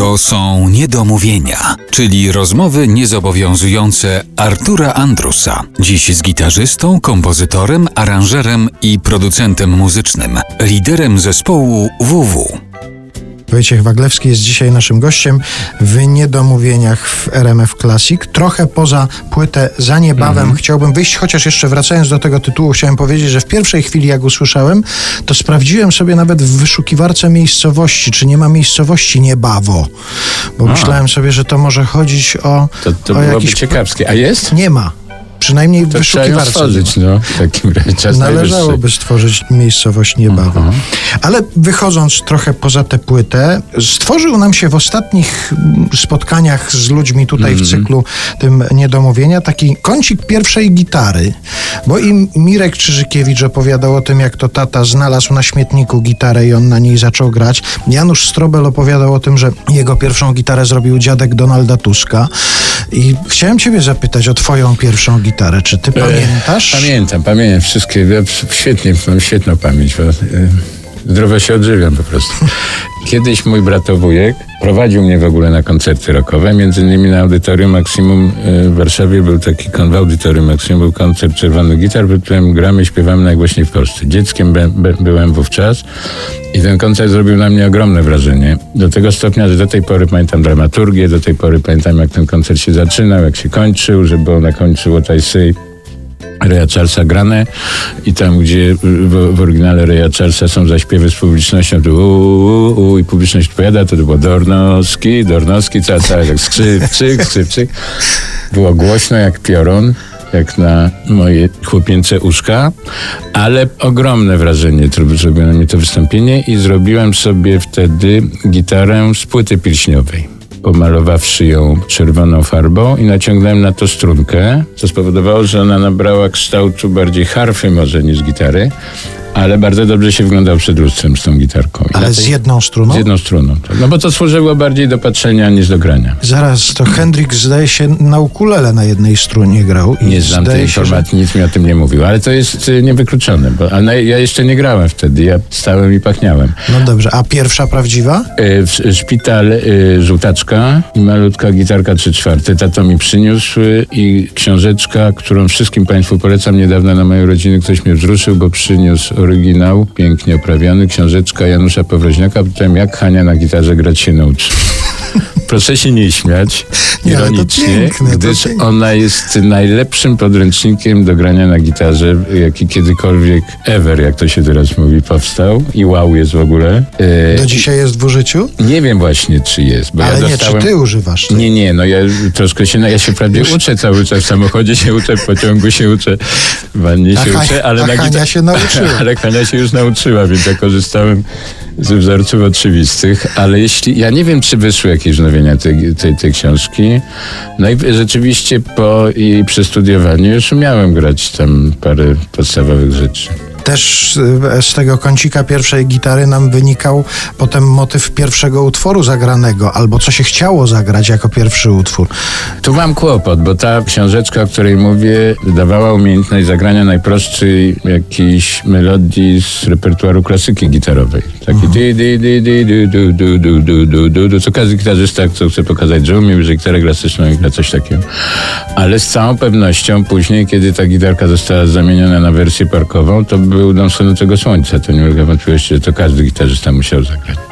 To są niedomówienia, czyli rozmowy niezobowiązujące Artura Andrusa. Dziś z gitarzystą, kompozytorem, aranżerem i producentem muzycznym, liderem zespołu WW. Wojciech Waglewski jest dzisiaj naszym gościem w Niedomówieniach w RMF Classic. Trochę poza płytę za niebawem chciałbym wyjść, chociaż jeszcze wracając do tego tytułu, chciałem powiedzieć, że w pierwszej chwili jak usłyszałem, to sprawdziłem sobie nawet w wyszukiwarce miejscowości, czy nie ma miejscowości Niebawo, bo myślałem sobie, że to może chodzić o, To, to o byłoby jakiś... ciekawskie. A jest? Nie ma. Przynajmniej w To wyszukiwarce. stworzyć, no. W takim razie. Należałoby stworzyć miejscowość Niebawo. Ale wychodząc trochę poza tę płytę, stworzył nam się w ostatnich mm, spotkaniach z ludźmi tutaj w cyklu tym Niedomówienia taki kącik pierwszej gitary, bo im Mirek Czyżykiewicz opowiadał o tym, jak to tata znalazł na śmietniku gitarę i on na niej zaczął grać. Janusz Strobel opowiadał o tym, że jego pierwszą gitarę zrobił dziadek Donalda Tuska. I chciałem ciebie zapytać o twoją pierwszą gitarę. Czy ty pamiętasz? Pamiętam, pamiętam wszystkie. Ja świetnie, mam świetną pamięć. Bo, e, zdrowo się odżywiam po prostu. Kiedyś mój bratowujek prowadził mnie w ogóle na koncerty rockowe. Między innymi na Audytorium Maksimum e, w Warszawie był taki, w Audytorium Maksimum był koncert Czerwonych Gitar, w którym gramy, śpiewamy najgłośniej w Polsce. Dzieckiem be, be, byłem wówczas i ten koncert zrobił na mnie ogromne wrażenie. Do tego stopnia, że do tej pory pamiętam dramaturgię, do tej pory pamiętam jak ten koncert się zaczynał, jak się kończył, że było na końcu What I Reja Charlesa grane i tam, gdzie w, w oryginale Reja Charlesa są zaśpiewy z publicznością, to u, u, u, i publiczność odpowiada, to, było Dornowski, Dornowski, cała, cała, tak skrzypczyk, skrzypczyk. Było głośno jak piorun, jak na moje chłopięce uszka, ale ogromne wrażenie zrobiło na mnie to wystąpienie i zrobiłem sobie wtedy gitarę z płyty pilśniowej pomalowawszy ją czerwoną farbą i naciągnąłem na to strunkę, co spowodowało, że ona nabrała kształtu bardziej harfy może niż gitary, ale bardzo dobrze się wyglądał przed lustrem z tą gitarką. I Ale na z tej- jedną struną? z jedną struną. tak. No bo to służyło bardziej do patrzenia niż do grania. Zaraz, to Hendrik zdaje się na ukulele na jednej strunie grał. I Nie znam tej się, że... informacji, nic mi o tym nie mówił, ale to jest y, niewykluczone, bo a ja jeszcze nie grałem wtedy, ja stałem i pachniałem. No dobrze, a pierwsza prawdziwa? Y, w- Szpital y, żółtaczka i malutka gitarka 3 czwarte. Tato mi przyniósł i książeczka, którą wszystkim Państwu polecam. Niedawno na mojej rodziny ktoś mnie wzruszył, bo przyniósł oryginał, pięknie oprawiony, książeczka Janusza Powroźniaka. Pytałem, jak Hania na gitarze grać się nauczy. Proszę się nie śmiać ironicznie, piękne, gdyż ona jest najlepszym podręcznikiem do grania na gitarze, jaki kiedykolwiek ever, jak to się teraz mówi, powstał. I wow jest w ogóle. Y, Do dzisiaj jest w użyciu? nie wiem właśnie, czy jest, bo Ale ja nie, dostałem... czy ty używasz? tej? Nie, nie, no ja troszkę się, no ja się prawie uczę cały czas, w samochodzie się uczę, w pociągu się uczę, w wannie A się Hania- uczę, ale a na gitarze... się nauczyła. ale Hania się już nauczyła, więc ja korzystałem ze wzorców oczywistych, ale jeśli, ja nie wiem, czy wyszły jakieś wznowienia tej, tej, tej książki, no i rzeczywiście po jej przestudiowaniu już umiałem grać tam parę podstawowych rzeczy. Też e, z tego kącika pierwszej gitary nam wynikał potem motyw pierwszego utworu zagranego, albo co się chciało zagrać jako pierwszy utwór. Tu mam kłopot, bo ta książeczka, o której mówię, dawała umiejętność zagrania najprostszej jakiejś melodii z repertuaru klasyki gitarowej. Taki mhm. di di di di du du du du du du du co każdy gitarzysta, co chce pokazać, że umie, że gitarę klasyczną i gra coś takiego. Ale z całą pewnością później, kiedy ta gitarka została zamieniona na wersję parkową, to był Dom Słonącego Słońca. To nie ulega wątpliwości, że to każdy gitarzysta musiał zagrać.